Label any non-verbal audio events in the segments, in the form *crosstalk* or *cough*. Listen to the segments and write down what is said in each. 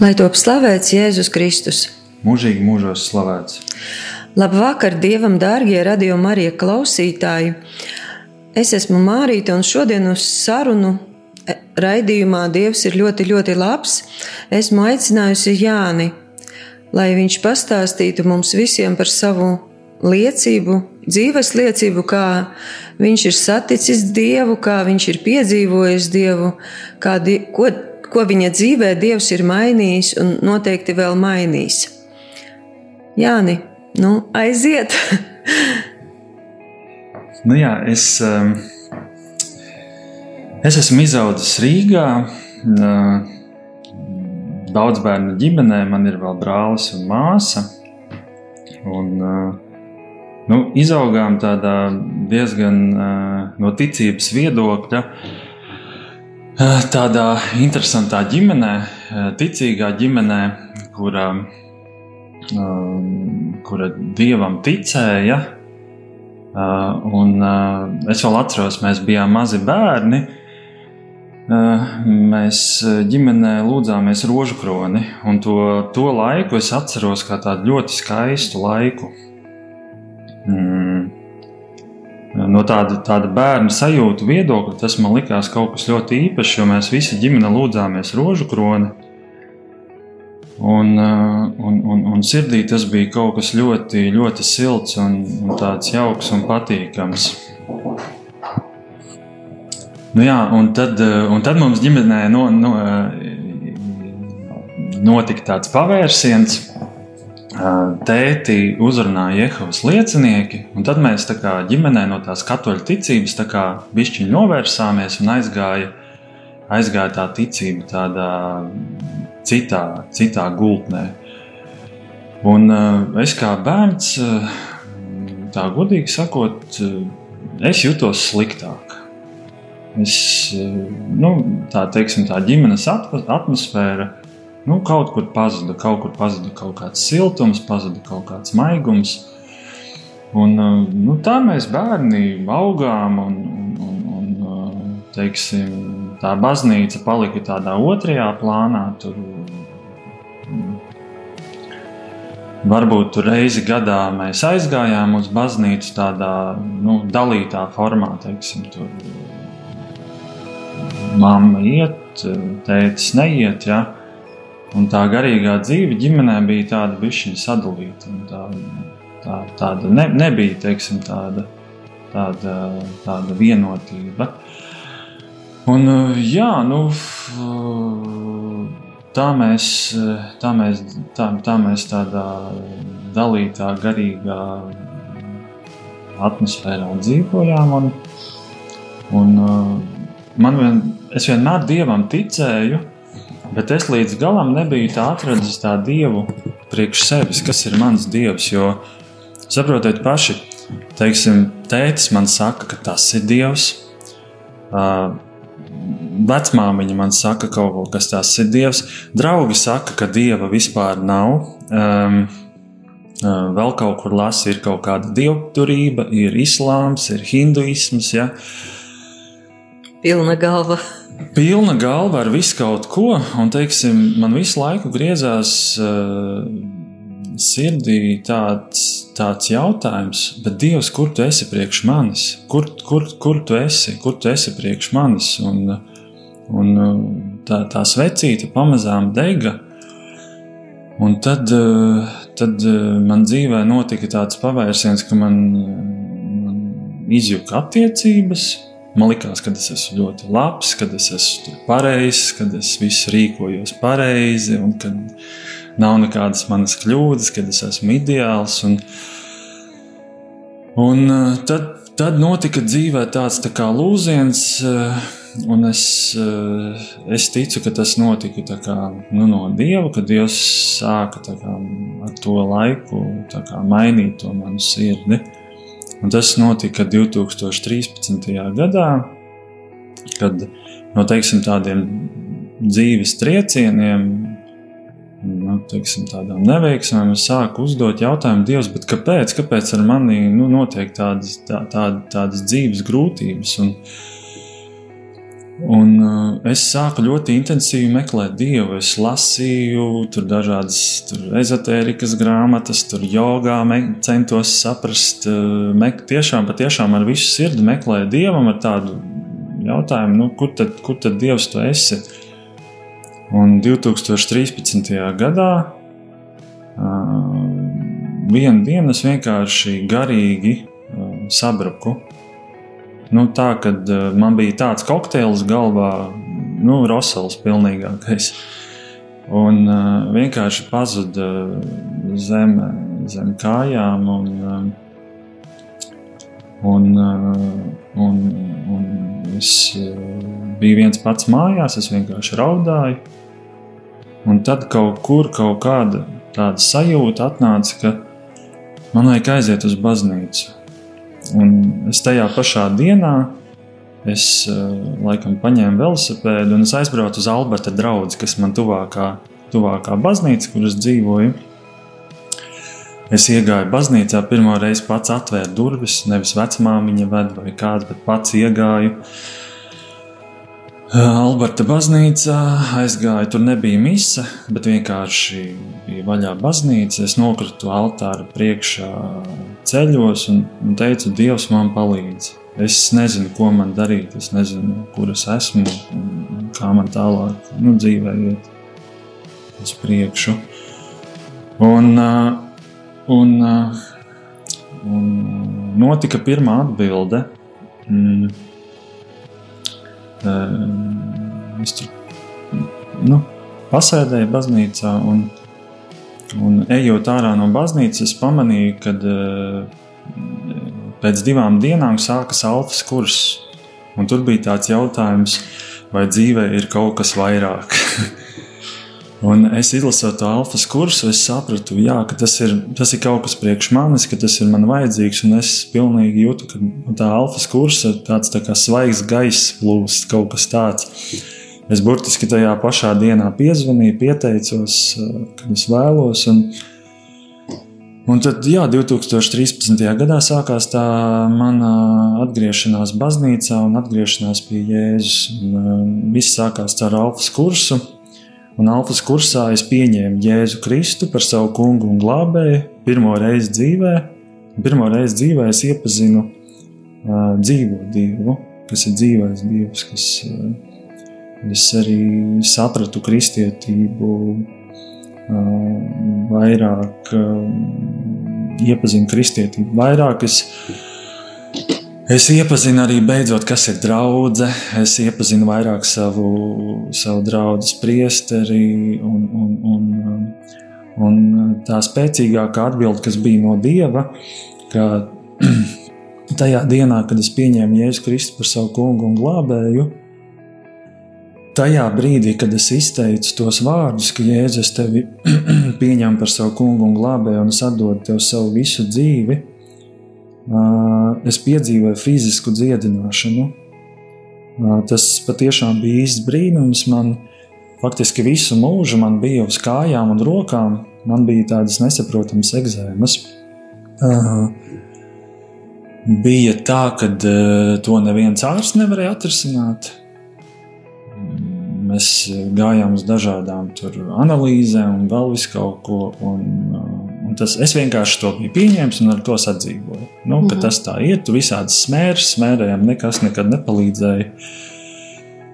Lai top slavēts Jēzus Kristus. mūžīgi mūžos slavēts. Labvakar, Dievam, dārgie radio Marija klausītāji! Es esmu Mārīta, un šodien uz sarunu e, raidījumā Dievs ir ļoti, ļoti labs. Esmu aicinājusi Jāni, lai viņš pastāstītu mums visiem par savu liecību, dzīves liecību, kā viņš ir saticis Dievu, kā viņš ir piedzīvojis Dievu, kā, die, ko, ko viņa dzīvē Dievs ir mainījis un noteikti vēl mainīs. Jāni, nu aiziet! *laughs* Nu jā, es, um, es esmu izaudzis Rīgā, uh, daudz bērnu ģimenē, man ir vēl brālis un māsa. Un, uh, nu, izaugām tādā diezgan uh, no ticības viedokļa, uh, tādā interesantā ģimenē, ticīgā ģimenē, kura, um, kura dievam ticēja. Uh, un, uh, es vēl atceros, mēs bijām mazi bērni. Uh, mēs ģimenē lūdzāmies rožu kroni, un to, to laiku es atceros kā tādu ļoti skaistu laiku. Mm. No tāda, tāda bērna sajūta viedokļa tas man likās kaut kas ļoti īpašs, jo mēs visi ģimene lūdzāmies rožu kroni. Un, uh, un, un, un sirdī tas bija kaut kas ļoti, ļoti silts un, un tāds jauks un patīkams. Nu jā, un, tad, uh, un tad mums ģimenē no, no, notika tāds pavērsiens. Tēti uzrunāja Jehovas liecinieki, un tad mēs kā ģimenē no tās katoļu ticības kā bišķiņi novērsāmies un aizgāja, aizgāja tā ticība tādā citā, citā gultnē. Un es kā bērns, tā godīgi sakot, es jutos sliktāk. Es, nu, tā teiksim, tā ģimenes atmosfēra nu, kaut kur pazuda, kaut kur pazuda kaut kāds siltums, pazuda kaut kāds maigums. Un, uh, nu, tā mēs bērni augām un, un, un, un uh, teiksim, tā baznīca palika tādā otrajā plānā. Tur Varbūt reizi gadā mēs aizgājām uz baznīcu tādā nu, dalītā formā. Teiksim, tur mamma iet, tētis neiet. Ja? Un tā garīgā dzīve ģimenē bija tāda bišķiņa sadalīta. Tā, tā, tāda ne, nebija teiksim, tāda, tāda, tāda vienotība. Un, jā, nu, tā mēs, tā mēs, tā, tā mēs tādā dalītā, garīgā atmosfērā dzīvojām. Un, un, man vien, es vienmēr dievam ticēju, bet es līdz galam nebiju tā atradis tā dievu priekš sevis, kas ir mans dievs. Jo saprotiet paši, teiksim, tētis man saka, ka tas ir dievs. Uh, Vecmāmiņa man saka, kaut ko, kas tas ir Dievs. Draugi saka, ka Dieva vispār nav. Um, vēl kaut kur lasa, ir kaut kāda dievturība, ir islāms, ir hinduisms. Ja. Pilna galva. Pilna galva ar visu kaut ko, un teiksim, man visu laiku griezās uh, sirdī tāds, tāds jautājums, bet Dievs, kur tu esi priekš manis? Kur, kur, kur tu esi? Kur tu esi priekš manis? Un, Un tā, tā svecīte pamazām dega. Un tad, uh, tad uh, man dzīvē notika tāds pavērsiens, ka man, man izjuka attiecības. Man liekas, ka es esmu ļoti labs, ka es esmu pareizs, ka es visu rīkojos pareizi, un ka nav nekādas manas kļūdas, ka es esmu ideāls. Un, Un uh, tad, tad notika dzīvē tāds tā kā lūziens, uh, un es, uh, es ticu, ka tas notika kā, nu, no Dieva, kad Dievs sāka kā, ar to laiku kā, mainīt to manu sirdi. Un tas notika 2013. gadā, kad no teiksim, tādiem dzīves triecieniem nu, teiksim, tādām neveiksmēm, es sāku uzdot jautājumu, Dievs, kāpēc, kāpēc ar mani nu, notiek tādas, tā, tā, tādas dzīves grūtības? Un, un uh, es sāku ļoti intensīvi meklēt Dievu. Es lasīju tur dažādas tur ezotērijas grāmatas, tur jogā centos saprast, uh, me, tiešām, patiešām ar visu sirdi meklēju Dievam ar tādu jautājumu, nu, kur, tad, kur tad Dievs tu esi? Un 2013. gadā uh, vienā dienā es vienkārši garīgi sabruku. Nu, tā kad uh, man bija tāds kokteils galvā, nu, Rosals pilnīgākais. Un uh, vienkārši pazuda zem, zem kājām. Un, uh, un, un, un es biju viens pats mājās, es vienkārši raudāju. Un tad kaut kur kaut kāda tāda sajūta atnāca, ka man vajag aiziet uz baznīcu. Un es tajā pašā dienā es uh, laikam paņēmu velosipēdu un es aizbraucu uz Alberta draugu, kas man tuvākā, tuvākā baznīca, kur es dzīvoju. Es iegāju baznīcā, pirmo reizi pats atvēru durvis, nevis vecmāmiņa ved vai kāds, bet pats iegāju. Uh, Alberta baznīcā aizgāju, tur nebija mise, bet vienkārši bija vaļā baznīca. Es nokritu altāra priekšā ceļos un, un teicu, Dievs man palīdz. Es nezinu, ko man darīt, es nezinu, kur es esmu un kā man tālāk nu, dzīvē iet uz priekšu. Un, un, un notika pirmā atbilde. Mm Es tur nu, pasēdēju baznīcā, un, un ejot ārā no baznīcas, pamanīju, ka pēc divām dienām sākas alfas kurs. Un tur bija tāds jautājums, vai dzīvē ir kaut kas vairāk. Un es izlasot to alfas kursu, es sapratu, jā, ka tas ir, tas ir kaut kas priekš manis, ka tas ir man vajadzīgs. Un es pilnīgi jūtu, ka tā alfas kursa tāds tā kā svaigs gaiss plūst, kaut kas tāds. Es burtiski tajā pašā dienā piezvanīju, pieteicos, kad es vēlos. Un, un tad, jā, 2013. gadā sākās tā mana atgriešanās baznīcā un atgriešanās pie Jēzus. Un, viss sākās ar alfas kursu un alfas kursā es pieņēmu Jēzu Kristu par savu kungu un glābēju pirmo reizi dzīvē. Pirmo reizi dzīvē es iepazinu uh, dzīvo Dievu, kas ir dzīvais Dievs, kas uh, es arī sapratu kristietību uh, vairāk, uh, iepazinu kristietību vairāk. Es, uh, Es iepazinu arī beidzot, kas ir draudzene. Es iepazinu vairāk savu, savu draugu priesteri. Un, un, un, un tā spēcīgākā atbilde, kas bija no dieva, ka *clears throat* tajā dienā, kad es pieņēmu Jēzu Kristu par savu kungu un glābēju, tajā brīdī, kad es izteicu tos vārdus, ka Jēzus tevi *clears throat* pieņem par savu kungu un glābēju un es atdodu tev savu visu dzīvi es piedzīvoju fizisku dziedināšanu. Tas patiešām bija īsts brīnums. Man faktiski visu mūžu man bija uz kājām un rokām. Man bija tādas nesaprotamas eksēmas. Bija tā, ka to neviens ārsts nevarēja atrisināt. Mēs gājām uz dažādām analīzēm un vēl visu kaut ko. Un tas, es vienkārši to biju pieņēmis un ar to sadzīvoju. Nu, mm -hmm. Tas tā ir, tu visādi smēri, smērējām, nekas nekad nepalīdzēja.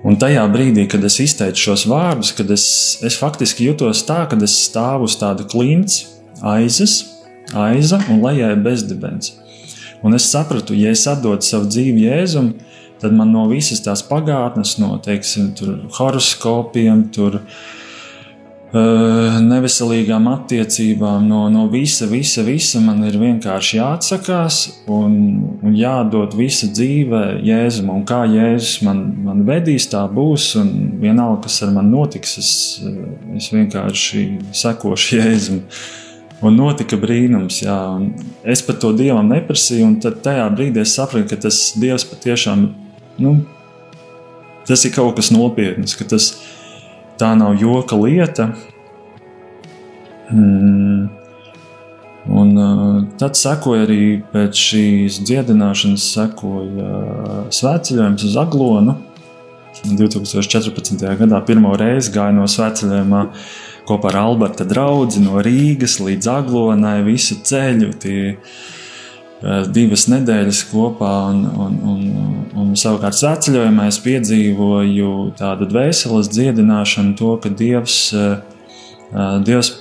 Un tajā brīdī, kad es izteicu šos vārdus, kad es, es faktiski jutos tā, ka es stāvu uz tāda klints, aizes, aiza un lejai bezdibens. Un es sapratu, ja es atdodu savu dzīvi Jēzum, tad man no visas tās pagātnes, no teiksim, horoskopiem, tur, uh, neveselīgām attiecībām, no, no visa, visa, visa man ir vienkārši jāatsakās un, un jādod visa dzīve Jēzum. Un kā Jēzus man, man vedīs, tā būs. Un vienalga, kas ar mani notiks, es, es vienkārši sekošu Jēzum. Un notika brīnums, jā. Un es pat to dievam neprasīju, un tad tajā brīdī es sapratu, ka tas dievs patiešām, nu, tas ir kaut kas nopietns, ka tas tā nav joka lieta. Mm. Un, uh, tad sekoja arī pēc šīs dziedināšanas, sekoja uh, svētceļojums uz Aglonu. 2014. gadā pirmo reizi gāja no svētceļojuma kopā ar Alberta draugu no Rīgas līdz Aglonai, visu ceļu. Tie, divas nedēļas kopā, un, un, un, un savukārt svētceļojumā es piedzīvoju tādu dvēseles dziedināšanu, to, ka Dievs, Dievs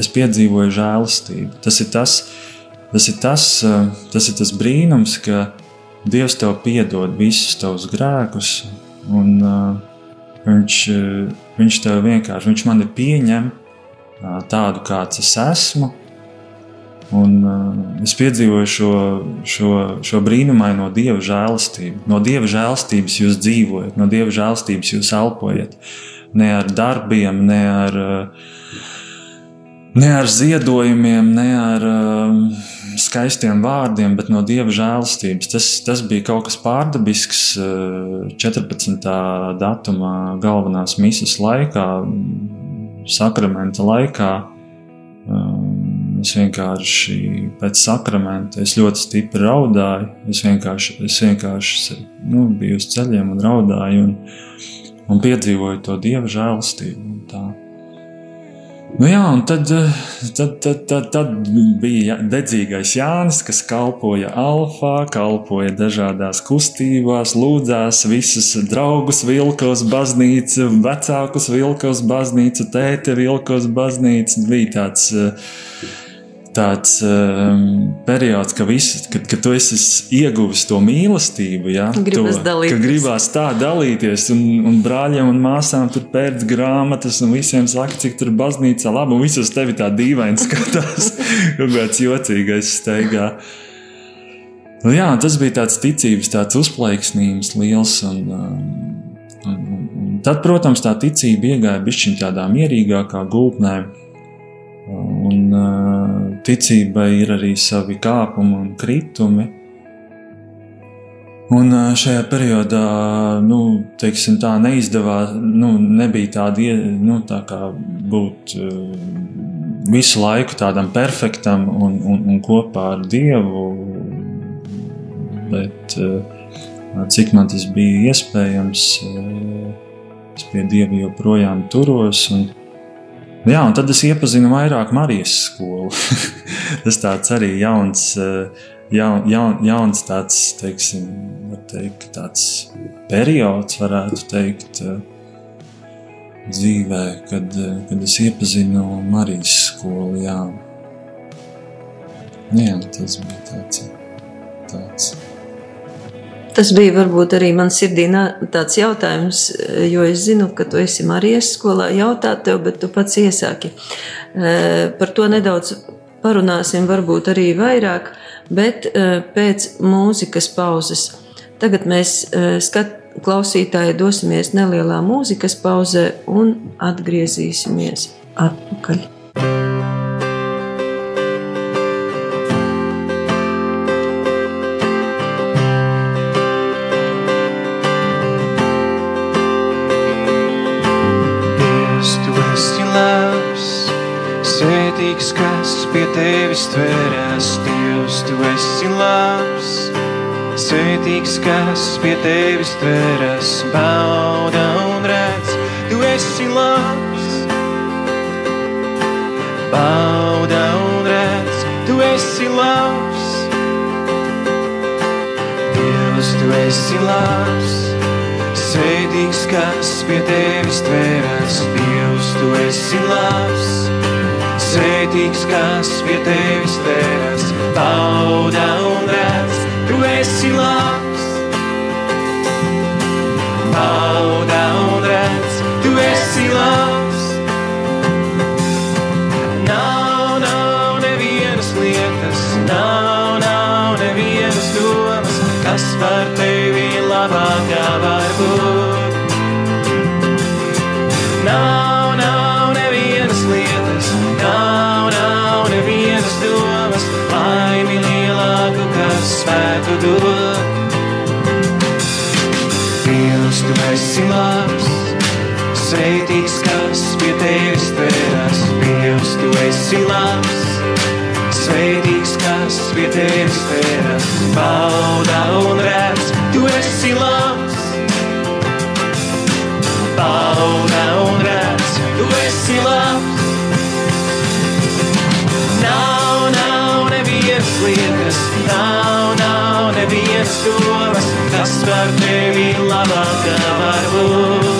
es piedzīvoju žēlastību. Tas ir tas, tas ir tas, tas ir tas brīnums, ka Dievs tev piedod visus tavus grēkus, un viņš, viņš tev vienkārši, viņš mani pieņem tādu, kāds es esmu, Un, uh, es piedzīvoju šo, šo, šo brīnumaino dieva žēlastību. No dieva žēlastības jūs dzīvojat, no dieva žēlastības jūs elpojat. Ne ar darbiem, ne ar, ne ar ziedojumiem, ne ar uh, skaistiem vārdiem, bet no dieva žēlastības. Tas, tas bija kaut kas pārdabisks uh, 14. datumā, galvenās misijas laikā, sakramenta laikā. Um, Es vienkārši pēc sakramenta es ļoti stipri raudāju. Es vienkārši, es vienkārši nu, biju uz ceļiem un raudāju un, un piedzīvoju to dieva žēlastību. Nu jā, un tad, tad, tad, tad, tad bija dedzīgais Jānis, kas kalpoja alfā, kalpoja dažādās kustībās, lūdzās visus draugus, vilka uz baznīcu, vecākus vilka uz baznīcu, tēti vilka uz baznīcu. Bija tāds uh, tāds um, periods, ka, visu, kad, kad tu esi ieguvis to mīlestību, ja, gribas to, ka gribās tā dalīties, un, un brāļiem un māsām tur pērts grāmatas, un visiem saka, cik tur baznīcā labi, un visus tevi tā dīvaini *laughs* skatās, kaut kāds jocīgais steigā. Nu, jā, tas bija tāds ticības, tāds uzplaiksnījums liels, un, um, un, un, un tad, protams, tā ticība iegāja bišķiņ tādā mierīgākā gultnē, Un ticībai ir arī savi kāpumi un kritumi. Un šajā periodā, nu, teiksim, tā neizdevās, nu, nebija tāda, nu, tā kā būt visu laiku tādam perfektam un, un, un kopā ar Dievu, bet cik man tas bija iespējams, es pie Dieva joprojām turos. Un, Jā, un tad es iepazinu vairāk Marijas skolu. *laughs* tas tāds arī jauns, eh, jaun, jaun, jauns tāds, teiksim, teikt, tāds periods, varētu teikt, eh, dzīvē, kad, eh, kad es iepazinu Marijas skolu. Jā, jā tas bija tāds. tāds. Tas bija varbūt arī man sirdī tāds jautājums, jo es zinu, ka tu esi Marijas skolā jautāt tev, bet tu pats iesāki. Par to nedaudz parunāsim varbūt arī vairāk, bet pēc mūzikas pauzes. Tagad mēs skat, klausītāji dosimies nelielā mūzikas pauzē un atgriezīsimies atpakaļ. Kas pie tevis tverās, bauda un redz, tu esi labs. Bauda un redz, tu esi labs. Dievs, tu esi labs. Svētīgs, kas pie tevis tverās, Dievs, tu esi labs. Svētīgs, kas pie tevis labs. Bauda un redz, tu esi labs. Esi labs, sveitīgs, kas pie tevis tveras. Dievs, tu esi labs Svētīgs, kas pie tevis pēras, bauda un redz, tu esi labs. Bauda un redz, tu esi labs. Nav, nav nevienas lietas, nav, nav nevienas domas, kas par tevi labākā var būt.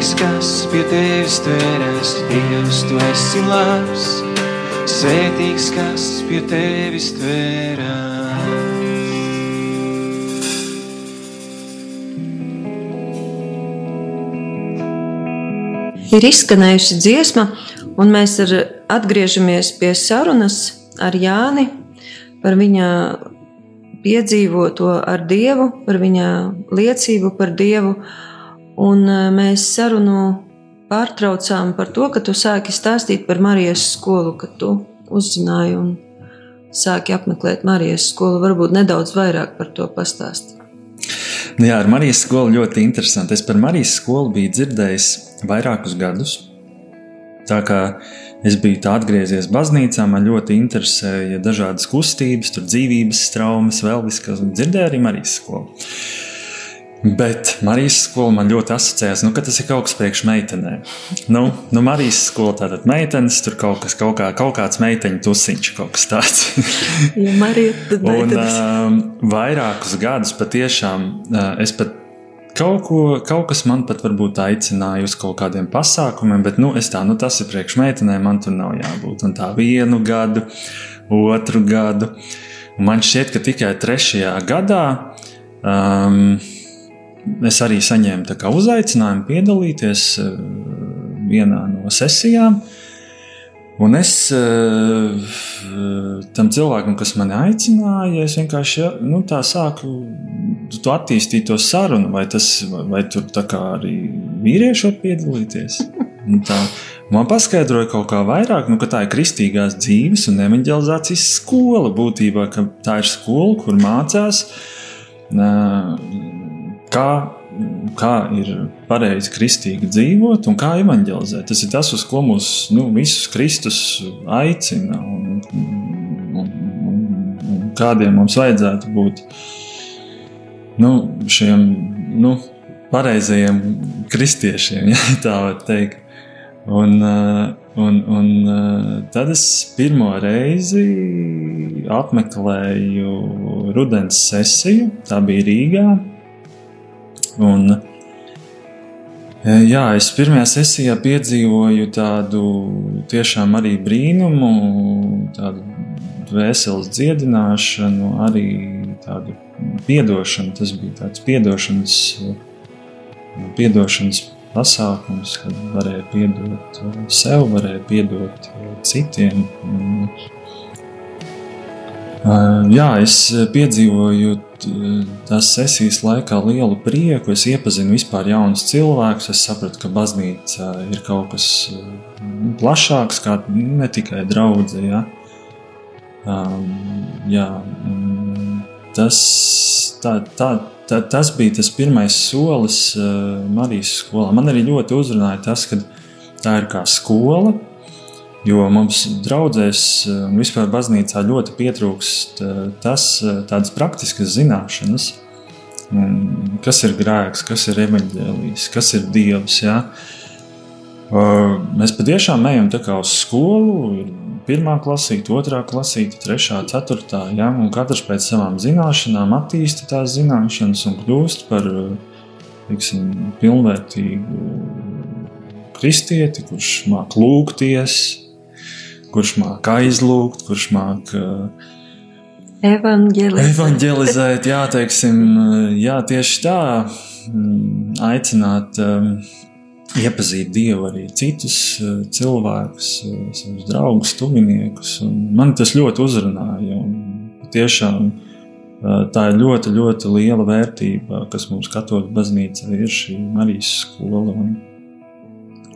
Svētīgs, kas pie tevis tveras. Dievs, tu esi labs, svētīgs, kas pie tevis tveras. Ir izskanējusi dziesma, un mēs ar, atgriežamies pie sarunas ar Jāni par viņa piedzīvoto ar Dievu, par viņa liecību par Dievu. Un e, mēs sarunu pārtraucām par to, ka tu sāki stāstīt par Marijas skolu, ka tu uzzināji un sāki apmeklēt Marijas skolu. Varbūt nedaudz vairāk par to pastāstīt. Nu jā, ar Marijas skolu ļoti interesanti. Es par Marijas skolu biju dzirdējis vairākus gadus. Tā kā es biju atgriezies baznīcā, man ļoti interesēja dažādas kustības, tur dzīvības traumas, vēl viss, kas dzirdēja arī Marijas skolu. Bet Marijas skola man ļoti asociējās, nu, ka tas ir kaut kas priekš meitenēm. Nu, nu Marijas skola tātad meitenes, tur kaut kas, kaut, kā, kaut kāds meiteņu tusiņš, kaut kas tāds. *laughs* ja Marija, tad Un um, vairākus gadus patiešām uh, es pat kaut, ko, kaut kas man pat varbūt aicināja uz kaut kādiem pasākumiem, bet nu, es tā, nu tas ir priekš meitenēm, man tur nav jābūt. Un tā vienu gadu, otru gadu. Un man šķiet, ka tikai trešajā gadā um, es arī saņēmu uzaicinājumu piedalīties uh, vienā no sesijām. Un es uh, tam cilvēkam, kas mani aicināja, es vienkārši nu, tā sāku tu attīstīt to sarunu, vai, tas, vai tur arī vīrieši var piedalīties. Un tā, man paskaidroja kaut kā vairāk, nu, ka tā ir kristīgās dzīves un evanģelizācijas skola būtībā, ka tā ir skola, kur mācās. Uh, kā, kā ir pareizi kristīgi dzīvot un kā evanģelizēt. Tas ir tas, uz ko mūs nu, visus Kristus aicina un, un, un, un kādiem mums vajadzētu būt nu, šiem nu, pareizajiem kristiešiem, *laughs* ja tā var teikt. Un, un, un tad es pirmo reizi apmeklēju rudens sesiju. Tā bija Rīgā. Un, jā, es pirmajā sesijā piedzīvoju tādu tiešām arī brīnumu, tādu dvēseles dziedināšanu, arī tādu piedošanu. Tas bija tāds piedošanas, piedošanas pasākums, kad varēja piedot sev, varēja piedot citiem. Jā, es piedzīvoju tās sesijas laikā lielu prieku. Es iepazinu vispār jaunus cilvēkus. Es sapratu, ka baznīca ir kaut kas plašāks, kā ne tikai draudzene. Ja? Um, jā, tas, tā, tā, tā, tas bija tas pirmais solis Marijas skolā. Man arī ļoti uzrunāja tas, ka tā ir kā skola, Jo mums draudzēs un vispār baznīcā ļoti pietrūkst tas, tādas praktiskas zināšanas, kas ir grēks, kas ir evaņģēlijs, kas ir dievs. Ja? Mēs patiešām ejam uz skolu. Ir pirmā klasīte, otrā klasīte, trešā, ceturtā. Ja? Un katrs pēc savām zināšanām attīsta tās zināšanas un kļūst par tiksim, pilnvērtīgu kristieti, kurš māca lūgties, kurš māca aizlūgt, kurš māca evanģelizēt. evanģelizēt. Jā, teiksim, jā, tieši tā, mm, aicināt. Um, iepazīt Dievu arī citus eh, cilvēkus, eh, savus draugus, tuviniekus. Man tas ļoti uzrunāja. Tiešām eh, tā ir ļoti, ļoti liela vērtība, kas mums katoļu baznīcā ir šī Marijas skola. Un,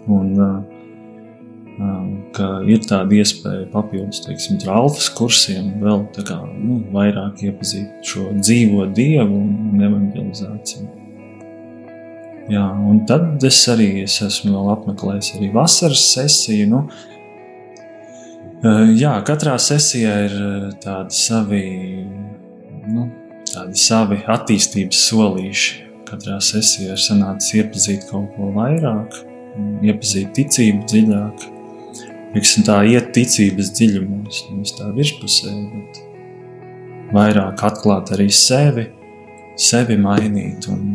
un, ka ir tāda iespēja papildus, teiksim, alfas kursiem vēl kā, nu, vairāk iepazīt šo dzīvo Dievu un evangelizāciju. Jā, un tad es arī es esmu apmeklējis arī vasaras sesiju. Nu, jā, katrā sesijā ir tādi savi, nu, tādi savi attīstības solīši. Katrā sesijā ir sanācis iepazīt kaut ko vairāk, iepazīt ticību dziļāk. Liksim, tā iet ticības dziļumos, nevis tā virspusē, bet vairāk atklāt arī sevi, sevi mainīt un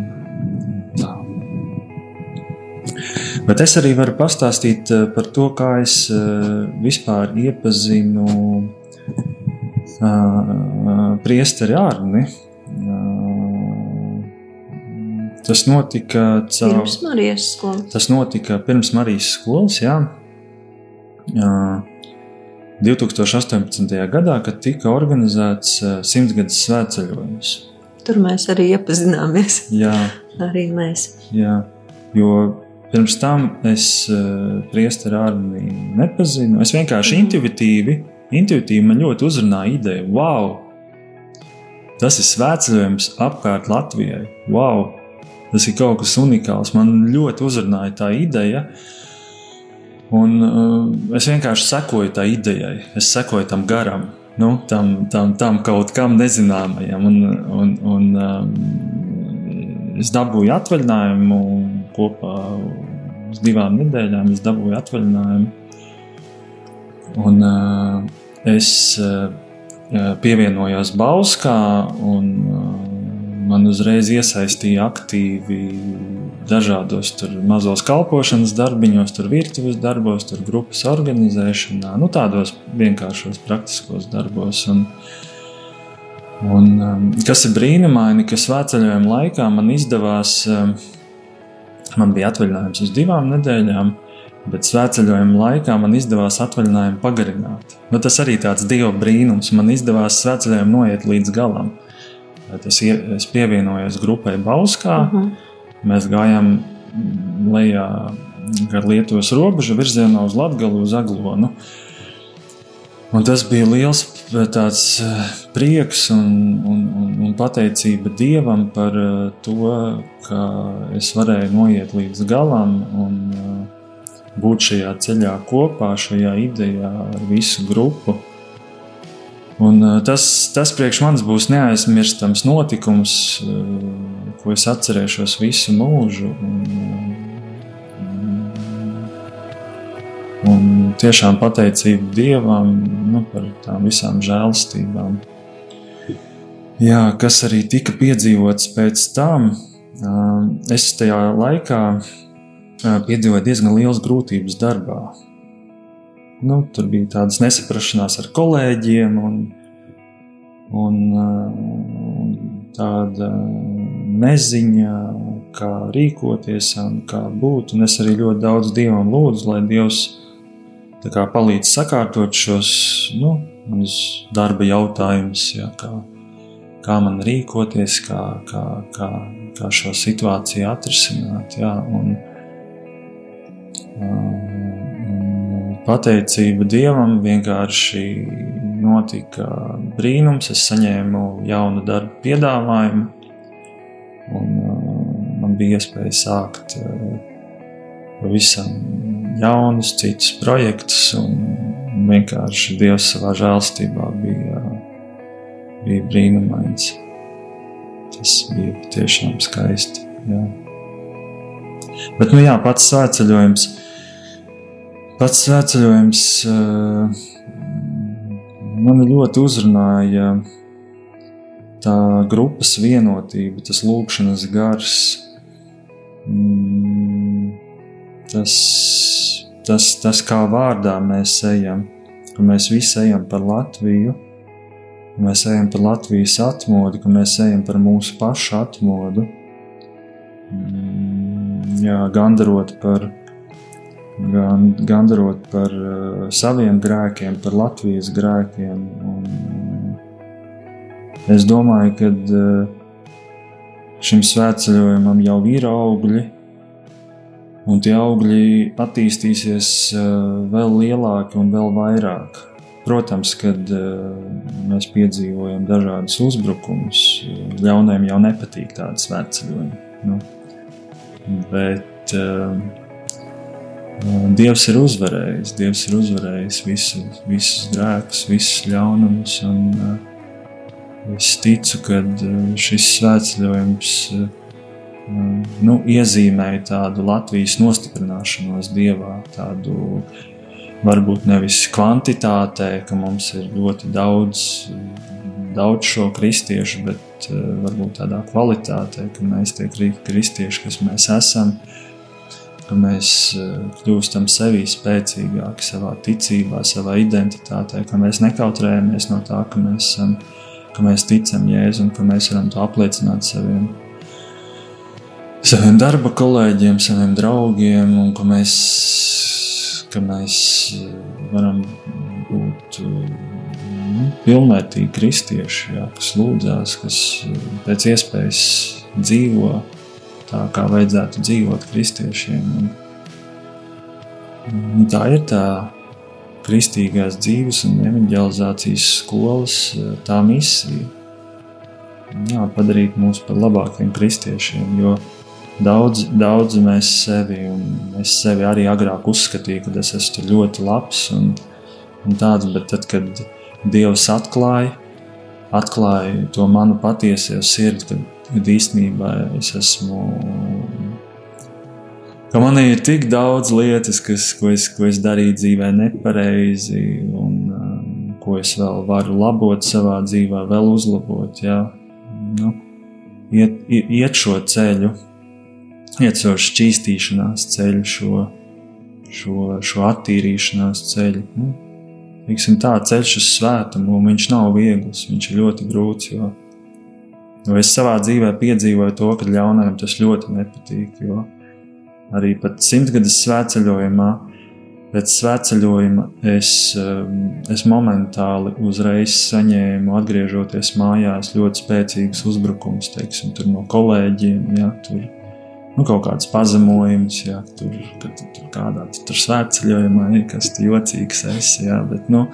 Bet es arī varu pastāstīt eh, par to, kā es eh, vispār iepazinu eh, priesteri Arni. Tas notika caur pirms Marijas skolas. Tas notika pirms Marijas skolas, jā. 2018. gadā, kad tika organizēts simtgadus svētceļojums. Tur mēs arī iepazināmies. Jā, *laughs* arī mēs. Jā, jo Pirms tam es uh, priesteru armiju nepazinu. Es vienkārši intuitīvi, intuitīvi man ļoti uzrunāja ideja, wow! Tas ir svētceļojums apkārt Latvijai. Wow! Tas ir kaut kas unikāls. Man ļoti uzrunāja tā ideja. Un, uh, es vienkārši sekoju tai idejai, es sekoju tam garam, nu, tam, tam, tam kaut kam nezināmajam. Un, un, un, um, es dabūju atvaļinājumu kopā uz divām nedēļām. Es dabūju atvaļinājumu. Un, uh, es uh, pievienojos Bauskā, un uh, man uzreiz iesaistīja aktīvi dažādos mazos kalpošanas darbiņos, tur virtuves darbos, tur grupas organizēšanā, nu, tādos vienkāršos praktiskos darbos. Un, un, um, kas ir brīnumaini, ka svētceļojuma laikā man izdevās uh, Man bija atvaļinājums uz divām nedēļām, bet svētceļojuma laikā man izdevās atvaļinājumu pagarināt. Nu, tas arī tāds dieva brīnums. Man izdevās svētceļojumu noiet līdz galam. Tas es pievienojos grupai Bauskā. Uh mhm. -huh. Mēs gājām lejā gar Lietuvas robežu virzienā uz Latgalu, uz Aglonu. Un tas bija liels tāds, eh, prieks un, un, un, un pateicība Dievam par eh, to, ka es varēju noiet līdz galam un eh, būt šajā ceļā kopā, šajā idejā ar visu grupu. Un tas, tas priekš manis būs neaizmirstams notikums, ko es atcerēšos visu mūžu. Un, Un tiešām pateicība Dievam nu, par tām visām žēlstībām. Jā, kas arī tika piedzīvots pēc tam, es tajā laikā piedzīvoju diezgan liels grūtības darbā. Nu, tur bija tādas nesaprašanās ar kolēģiem, un, un, un tāda neziņa, kā rīkoties un kā būt. Un es arī ļoti daudz dievam lūdzu, lai Dievs kā, palīdz sakārtot šos nu, darba jautājumus, jā, kā, kā man rīkoties, kā, kā, kā, kā šo situāciju atrisināt. Jā, un, un pateicība Dievam vienkārši notika brīnums. Es saņēmu jaunu darbu piedāvājumu, un man bija iespēja sākt pavisam jaunus, citus projektus. Un vienkārši Dievs savā žēlstībā bija, bija brīnumains. Tas bija tiešām skaisti. Jā. Bet nu jā, pats svētceļojums. Pats svētceļojums man ļoti uzrunāja tā grupas vienotība, tas lūkšanas gars, mm, tas, tas, tas kā vārdā mēs ejam, ka mēs visi ejam par Latviju, ka mēs ejam par Latvijas atmodu, ka mēs ejam par mūsu pašu atmodu, mm, jā, gandarot par gan, gandarot par uh, saviem grēkiem, par Latvijas grēkiem. Un, uh, es domāju, ka uh, šim svētceļojumam jau ir augļi, un tie augļi attīstīsies uh, vēl lielāki un vēl vairāk. Protams, kad mēs piedzīvojam dažādus uzbrukumus, ļauniem jau nepatīk tādi svētceļojumi. Nu, bet Dievs ir uzvarējis, Dievs ir uzvarējis visu, visus grēkus, visus ļaunumus. Un, uh, es ticu, ka šis svētceļojums uh, nu, iezīmēja tādu Latvijas nostiprināšanos Dievā, tādu varbūt nevis kvantitātē, ka mums ir ļoti daudz, daudz šo kristiešu, bet uh, varbūt tādā kvalitātē, ka mēs tie kristieši, kas mēs esam, uh, ka mēs eh, kļūstam sevi spēcīgāki savā ticībā, savā identitātē, ka mēs nekautrējamies no tā, ka mēs, esam, ka mēs ticam Jēzu un ka mēs varam to apliecināt saviem, saviem darba kolēģiem, saviem draugiem, un ka mēs, ka mēs eh, varam būt nu, pilnvērtīgi kristieši, jā, kas lūdzās, kas pēc iespējas dzīvo tā, kā vajadzētu dzīvot kristiešiem. Un, un tā ir tā kristīgās dzīves un evanģelizācijas skolas tā misija. Jā, padarīt mūs par labākiem kristiešiem, jo daudz, daudz mēs sevi, un es sevi arī agrāk uzskatīju, ka es esmu ļoti labs un, un tāds, bet tad, kad Dievs atklāja, atklāja to manu patieso sirdi, kad kad īstenībā es esmu. Ka man ir tik daudz lietas, kas, ko, es, ko es darīju dzīvē nepareizi, un um, ko es vēl varu labot savā dzīvē, vēl uzlabot. Jā. Nu, iet, iet šo ceļu, iet šo šķīstīšanās ceļu, šo, šo, šo attīrīšanās ceļu. Nu, tā ceļš uz svētumu, viņš nav viegls, viņš ir ļoti grūts. Jo, Jo es savā dzīvē piedzīvoju to, ka ļaunajam tas ļoti nepatīk. Jo arī pat simtgades svētceļojumā, pēc svētceļojuma es, um, es momentāli uzreiz saņēmu, atgriežoties mājās, ļoti spēcīgus uzbrukumus teiksim, no kolēģiem. Ja, tur, nu, kaut kāds pazemojums, ja tur, kad, tur kādā tur svētceļojumā ir kas jocīgs. Es, ja, bet, nu,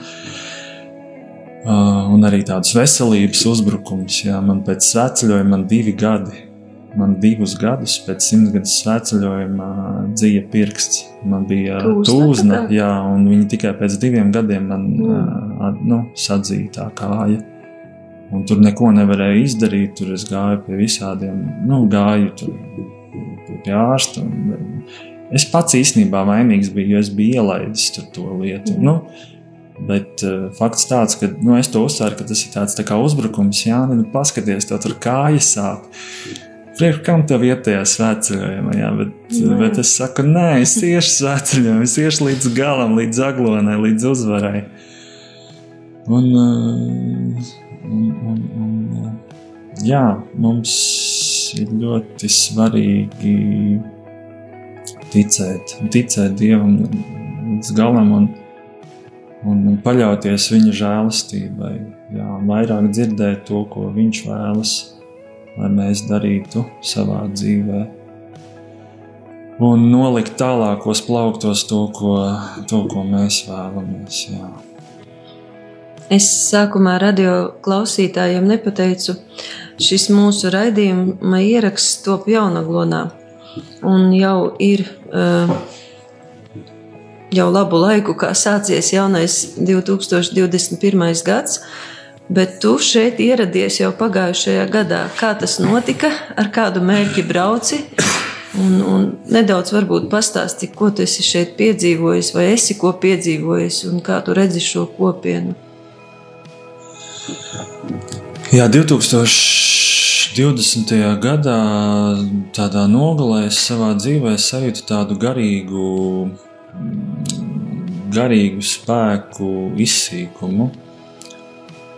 un arī tādus veselības uzbrukumus. Jā, man pēc svētceļojuma man divi gadi. Man divus gadus pēc simtgades svētceļojuma dzīja pirksts. Man bija tūzna, jā, un viņi tikai pēc diviem gadiem man mm. uh, nu, sadzīja tā kāja. Un tur neko nevarēja izdarīt. Tur es gāju pie visādiem, nu, gāju tur pie ārsta. Un, es pats īstenībā vainīgs biju, jo es biju ielaidis to lietu. Mm. Nu, Bet uh, fakts tāds, ka nu, es to uzsveru, ka tas ir tāds tā kā uzbrukums. Jā, nu, paskaties, tev tur kājas sāp. Priekš kam tev vietējā svētceļojumā, jā, bet, nē. bet es saku, nē, es iešu svētceļojumā, es iešu līdz galam, līdz aglonai, līdz uzvarai. Un, uh, un, un, un, jā, mums ir ļoti svarīgi ticēt, ticēt Dievam līdz galam. Un, un paļauties viņa žēlastībai, jā, un vairāk dzirdēt to, ko viņš vēlas, lai mēs darītu savā dzīvē. Un nolikt tālākos plauktos to, ko, to, ko mēs vēlamies. Jā. Es sākumā radio klausītājiem nepateicu, šis mūsu raidījuma ieraksts top jaunaglonā. Un jau ir uh, jau labu laiku, kā sācies jaunais 2021. gads, bet tu šeit ieradies jau pagājušajā gadā. Kā tas notika, ar kādu mērķi brauci, Un, un nedaudz varbūt pastāstīt, ko tu esi šeit piedzīvojis, vai esi ko piedzīvojis, un kā tu redzi šo kopienu. Jā, 2020. gadā, tādā nogalē, es savā dzīvē sajūtu tādu garīgu, garīgu spēku izsīkumu.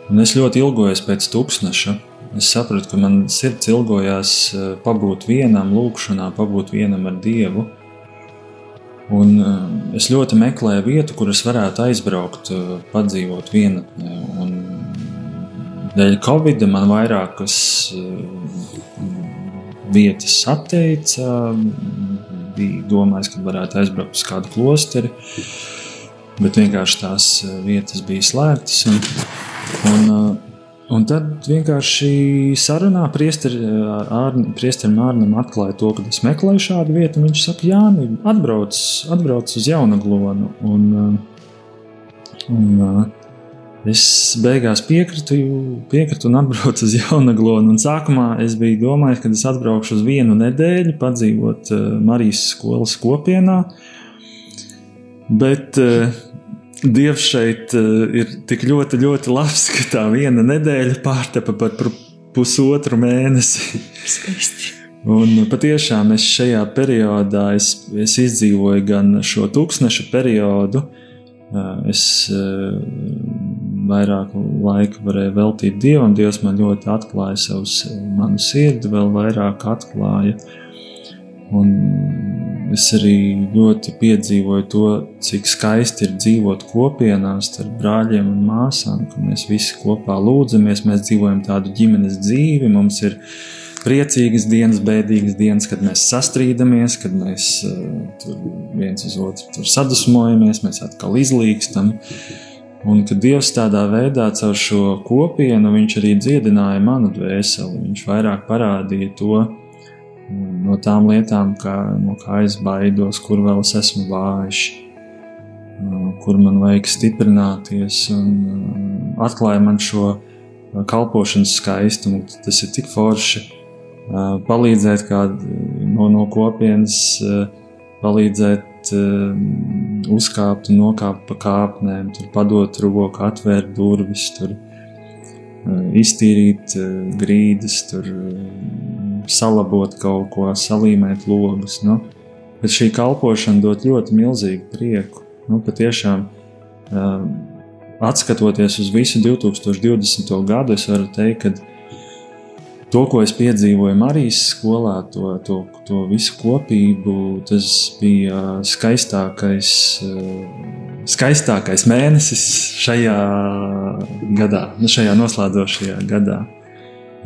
Un es ļoti ilgojos pēc tūkstneša. Es sapratu, ka man sirds ilgojās eh, pabūt vienam, lūkšanā, pabūt vienam ar Dievu. Un eh, es ļoti meklēju vietu, kur es varētu aizbraukt, eh, padzīvot vienatnē. Un dēļ Covid man vairākas vietas atteica. Bija domājis, ka varētu aizbraukt uz kādu klosteri, bet vienkārši tās vietas bija slēgtas. Un, un, Un tad vienkārši sarunā priesterim Ārnam atklāja to, ka es meklēju šādu vietu. Viņš saka, Jā, nu, atbrauc, atbrauc uz Jaunaglonu. Un, un, es beigās piekritu, piekritu un atbraucu uz Jaunaglonu. Un sākumā es biju domājis, ka es atbraukšu uz vienu nedēļu, padzīvot Marijas skolas kopienā. Bet Dievs šeit uh, ir tik ļoti, ļoti labs, ka tā viena nedēļa pārtapa par pusotru mēnesi. Skaisti. Un patiešām es šajā periodā es, es izdzīvoju gan šo tūkstneša periodu, es vairāk laika varēju veltīt Dievam. Dievs man ļoti atklāja savus, manu sirdi, vēl vairāk atklāja. Un es arī ļoti piedzīvoju to, cik skaisti ir dzīvot kopienā starp brāļiem un māsām, ka mēs visi kopā lūdzamies, mēs dzīvojam tādu ģimenes dzīvi, mums ir priecīgas dienas, bēdīgas dienas, kad mēs sastrīdamies, kad mēs uh, viens uz otru sadusmojamies, mēs atkal izlīkstam. Un kad Dievs tādā veidā caur šo kopienu, viņš arī dziedināja manu dvēseli, viņš vairāk parādīja to, no tām lietām, kā, no kā es baidos, kur vēl es esmu vājš, kur man vajag stiprināties, un atklāja man šo kalpošanas skaistumu. Tas ir tik forši palīdzēt kādu no, no kopienas, palīdzēt uzkāpt un nokāpt pa kāpnēm, tur padot roku, atvērt durvis, tur iztīrīt grīdas, tur salabot kaut ko, salīmēt logus. Nu. Bet šī kalpošana dod ļoti milzīgu prieku. Nu, patiešām, atskatoties uz visu 2020. gadu, es varu teikt, ka to, ko es piedzīvoju Marijas skolā, to, to, to visu kopību, tas bija skaistākais, skaistākais mēnesis šajā gadā, nu, šajā noslēdzošajā gadā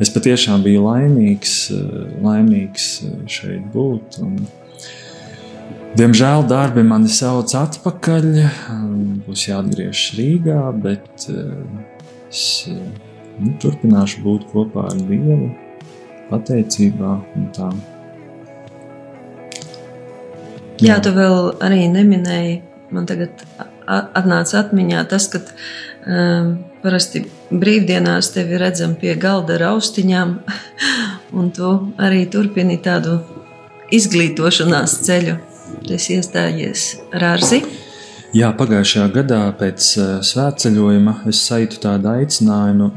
es patiešām biju laimīgs, eh, laimīgs eh, šeit būt. Un, diemžēl darbi mani sauc atpakaļ. Būs jāatgriežas Rīgā, bet eh, es nu, turpināšu būt kopā ar Dievu, pateicībā un tā. Jā, tu vēl arī neminēji. Man tagad atnāca atmiņā tas, ka um, Parasti brīvdienās tevi redzam pie galda raustiņām, *laughs* un tu arī turpini tādu izglītošanās ceļu. Tas iestājies Rārzi. Jā, pagājušajā gadā pēc uh, svētceļojuma es sajūtu tādu aicinājumu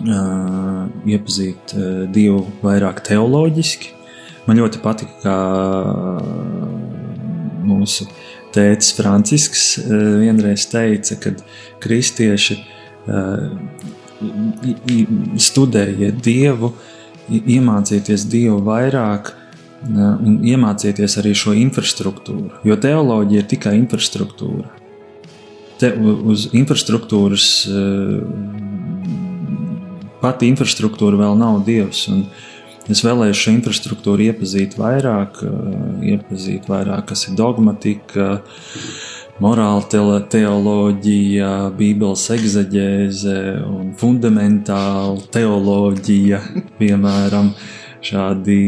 iepazīt Dievu vairāk teoloģiski. Man ļoti patika, kā mūsu tēvs Francisks vienreiz teica, ka kristieši studējiet Dievu, iemācieties Dievu vairāk un iemācieties arī šo infrastruktūru. Jo teoloģija ir tikai infrastruktūra. Te, uz infrastruktūras pati infrastruktūra vēl nav Dievs. Es vēlēju šo infrastruktūru iepazīt vairāk, iepazīt vairāk, kas ir dogmatika, morāla teoloģija, Bībeles egzegēze un fundamentāla teoloģija, *laughs* piemēram, šādi,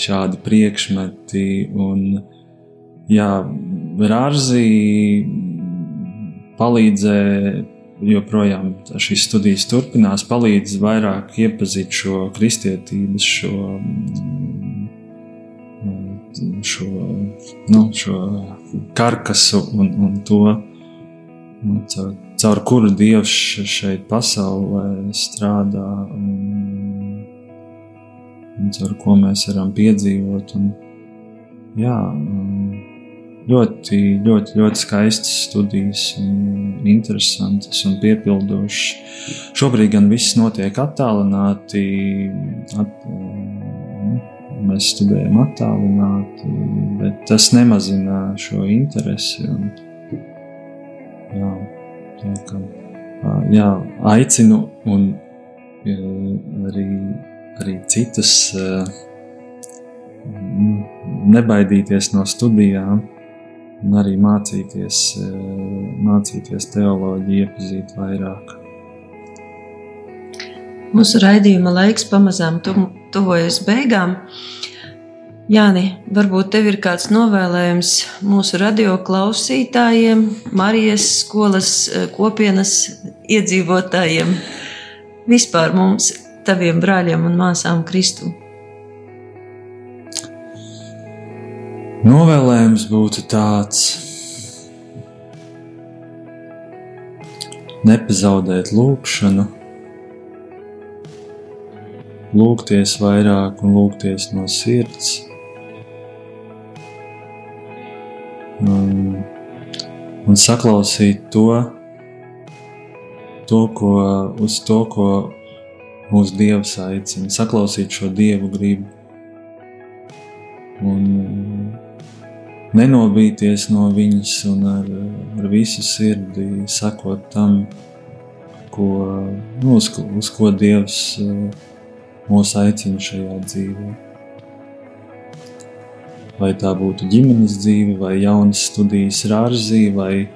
šādi priekšmeti. Un, jā, Rārzī palīdzēja, joprojām šīs studijas turpinās, palīdz vairāk iepazīt šo kristietības, šo šo, nu, šo karkasu un, un to, nu, caur, caur kuru Dievs šeit pasaulē strādā un, un caur ko mēs varam piedzīvot. Un, jā, ļoti, ļoti, ļoti skaistas studijas, un interesantas un piepildošas. Šobrīd gan viss notiek attālināti. At, mēs studējam attālināti, bet tas nemazina šo interesi. Un, jā, tā kā, jā, aicinu un arī, arī citus nebaidīties no studijām un arī mācīties, mācīties teoloģiju, iepazīt vairāk. Mūsu raidījuma laiks pamazām tuvojas beigām. Jāni, varbūt tev ir kāds novēlējums mūsu radio klausītājiem, Marijas skolas eh, kopienas iedzīvotājiem, vispār mums, taviem brāļiem un māsām Kristu. Novēlējums būtu tāds: nepazaudēt lūgšanu lūgties vairāk un lūgties no sirds. Un, un saklausīt to, to ko, uz to, ko mūsu Dievs aicina, saklausīt šo Dievu gribu. Un nenobīties no viņas un ar, ar visu sirdi sakot tam, ko, nu, uz, uz ko Dievs uh, mūs aicina šajā dzīvē. Vai tā būtu ģimenes dzīve, vai jaunas studijas rārzī, vai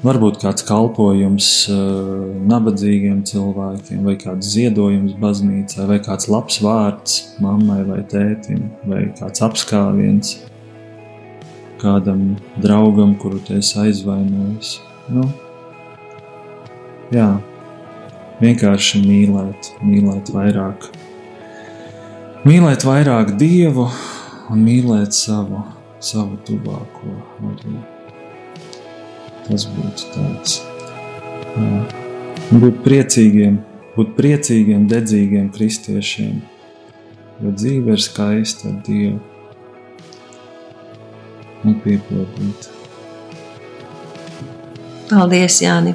varbūt kāds kalpojums uh, nabadzīgiem cilvēkiem, vai kāds ziedojums baznīcā, vai kāds labs vārds mammai vai tētim, vai kāds apskāviens kādam draugam, kuru tu esi aizvainojis. Nu, jā, vienkārši mīlēt, mīlēt vairāk mīlēt vairāk dievu un mīlēt savu, savu tuvāko arī. Tas būtu tāds. Jā. Būt priecīgiem, būt priecīgiem, dedzīgiem kristiešiem, jo dzīve ir skaista ar Dievu un piepildīta. Paldies, Jāni!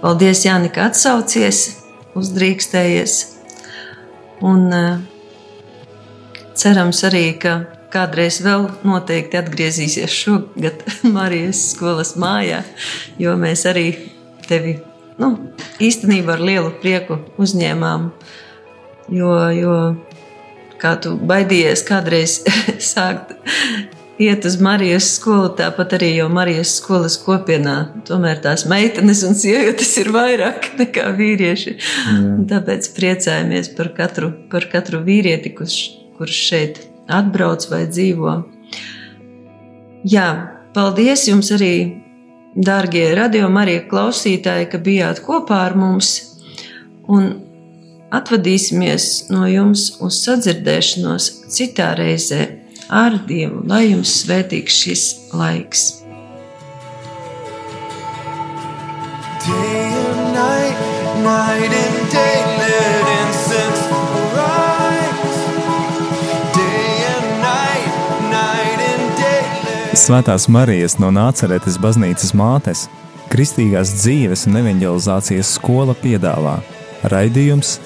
Paldies, Jāni, ka atsaucies, uzdrīkstējies. Un uh, cerams arī, ka kādreiz vēl noteikti atgriezīsies šogad *laughs* Marijas skolas mājā, jo mēs arī tevi nu, īstenībā ar lielu prieku uzņēmām. Jo, jo kā tu baidījies kādreiz *laughs* sākt iet uz Marijas skolu, tāpat arī jau Marijas skolas kopienā. Tomēr tās meitenes un sievietes ir vairāk nekā vīrieši. Tāpēc priecājamies par katru, par katru vīrieti, kurš kurš šeit atbrauc vai dzīvo. Jā, paldies jums arī, dārgie radio Marija klausītāji, ka bijāt kopā ar mums un atvadīsimies no jums uz sadzirdēšanos citā reizē ar Dievu, lai jums svētīgs šis laiks. Day and night, night and day, let incense Svētās Marijas no Nāceretes baznīcas mātes, Kristīgās dzīves un evanģelizācijas skola piedāvā raidījums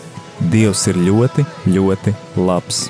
Dievs ir ļoti, ļoti labs.